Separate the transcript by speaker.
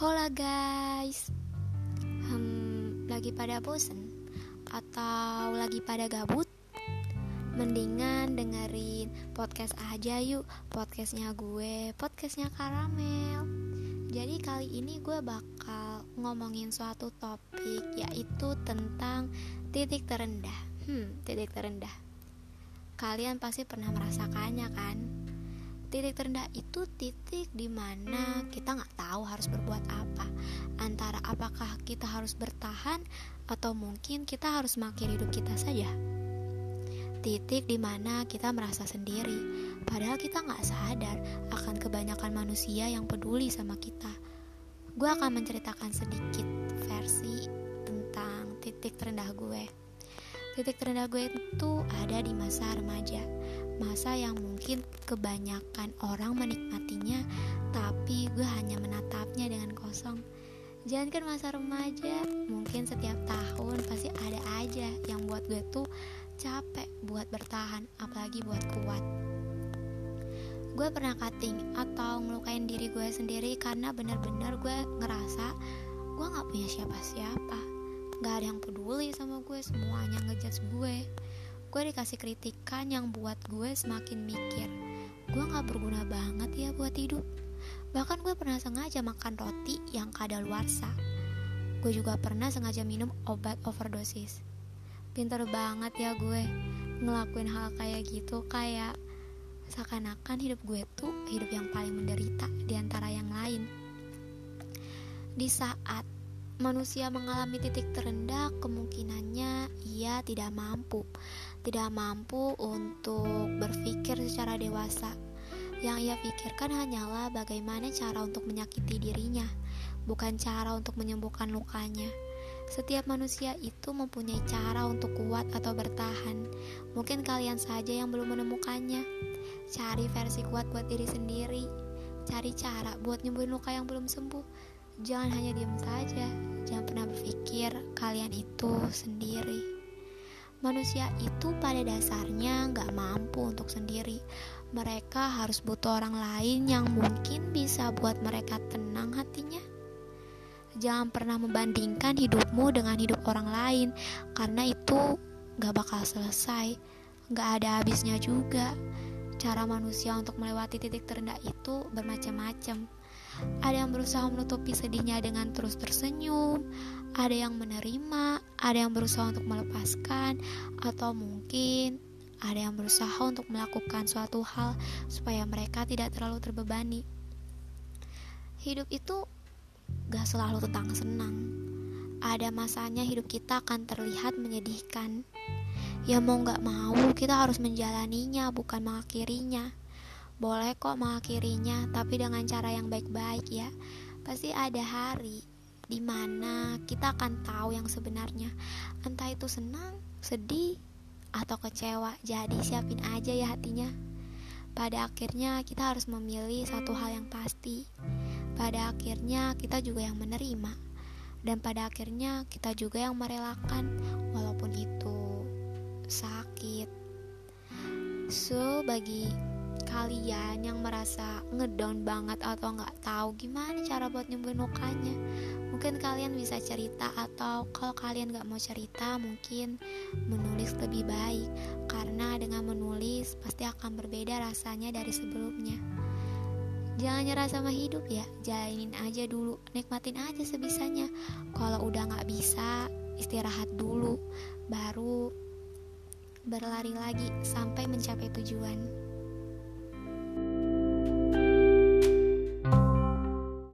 Speaker 1: Hola guys Hmm, lagi pada bosen? Atau lagi pada gabut? Mendingan dengerin podcast aja yuk Podcastnya gue, podcastnya Karamel Jadi kali ini gue bakal ngomongin suatu topik Yaitu tentang titik terendah Hmm, titik terendah Kalian pasti pernah merasakannya kan? Titik terendah itu titik di mana kita nggak tahu harus berbuat apa. Antara apakah kita harus bertahan atau mungkin kita harus mengakhiri hidup kita saja. Titik di mana kita merasa sendiri. Padahal kita nggak sadar akan kebanyakan manusia yang peduli sama kita. Gue akan menceritakan sedikit versi tentang titik terendah gue. Titik terendah gue itu ada di masa remaja masa yang mungkin kebanyakan orang menikmatinya tapi gue hanya menatapnya dengan kosong. Jangankan masa remaja mungkin setiap tahun pasti ada aja yang buat gue tuh capek buat bertahan apalagi buat kuat. Gue pernah cutting atau ngelukain diri gue sendiri karena bener-bener gue ngerasa gue gak punya siapa-siapa. Gak ada yang peduli sama gue semuanya ngejudge gue gue dikasih kritikan yang buat gue semakin mikir gue gak berguna banget ya buat hidup. Bahkan gue pernah sengaja makan roti yang kadaluarsa. Gue juga pernah sengaja minum obat overdosis. Pinter banget ya gue ngelakuin hal kayak gitu kayak seakan-akan hidup gue tuh hidup yang paling menderita di antara yang lain. Di saat manusia mengalami titik terendah, kemungkinannya ia tidak mampu, tidak mampu untuk berpikir secara dewasa. Yang ia pikirkan hanyalah bagaimana cara untuk menyakiti dirinya, bukan cara untuk menyembuhkan lukanya. Setiap manusia itu mempunyai cara untuk kuat atau bertahan. Mungkin kalian saja yang belum menemukannya. Cari versi kuat buat diri sendiri. Cari cara buat nyembuhin luka yang belum sembuh Jangan hanya diam saja, jangan pernah berpikir kalian itu sendiri. Manusia itu pada dasarnya nggak mampu untuk sendiri. Mereka harus butuh orang lain yang mungkin bisa buat mereka tenang hatinya. Jangan pernah membandingkan hidupmu dengan hidup orang lain, karena itu gak bakal selesai, gak ada habisnya juga. Cara manusia untuk melewati titik terendah itu bermacam-macam ada yang berusaha menutupi sedihnya dengan terus tersenyum, ada yang menerima, ada yang berusaha untuk melepaskan, atau mungkin ada yang berusaha untuk melakukan suatu hal supaya mereka tidak terlalu terbebani. Hidup itu gak selalu tentang senang. Ada masanya hidup kita akan terlihat menyedihkan. Ya mau gak mau kita harus menjalaninya bukan mengakhirinya. Boleh kok mengakhirinya, tapi dengan cara yang baik-baik ya. Pasti ada hari di mana kita akan tahu yang sebenarnya. Entah itu senang, sedih, atau kecewa. Jadi siapin aja ya hatinya. Pada akhirnya kita harus memilih satu hal yang pasti. Pada akhirnya kita juga yang menerima. Dan pada akhirnya kita juga yang merelakan walaupun itu sakit. So, bagi kalian yang merasa ngedown banget atau nggak tahu gimana cara buat nyembuhin lukanya mungkin kalian bisa cerita atau kalau kalian nggak mau cerita mungkin menulis lebih baik. Karena dengan menulis pasti akan berbeda rasanya dari sebelumnya. Jangan nyerah sama hidup ya jalanin aja dulu nikmatin aja sebisanya. Kalau udah nggak bisa istirahat dulu baru berlari lagi sampai mencapai tujuan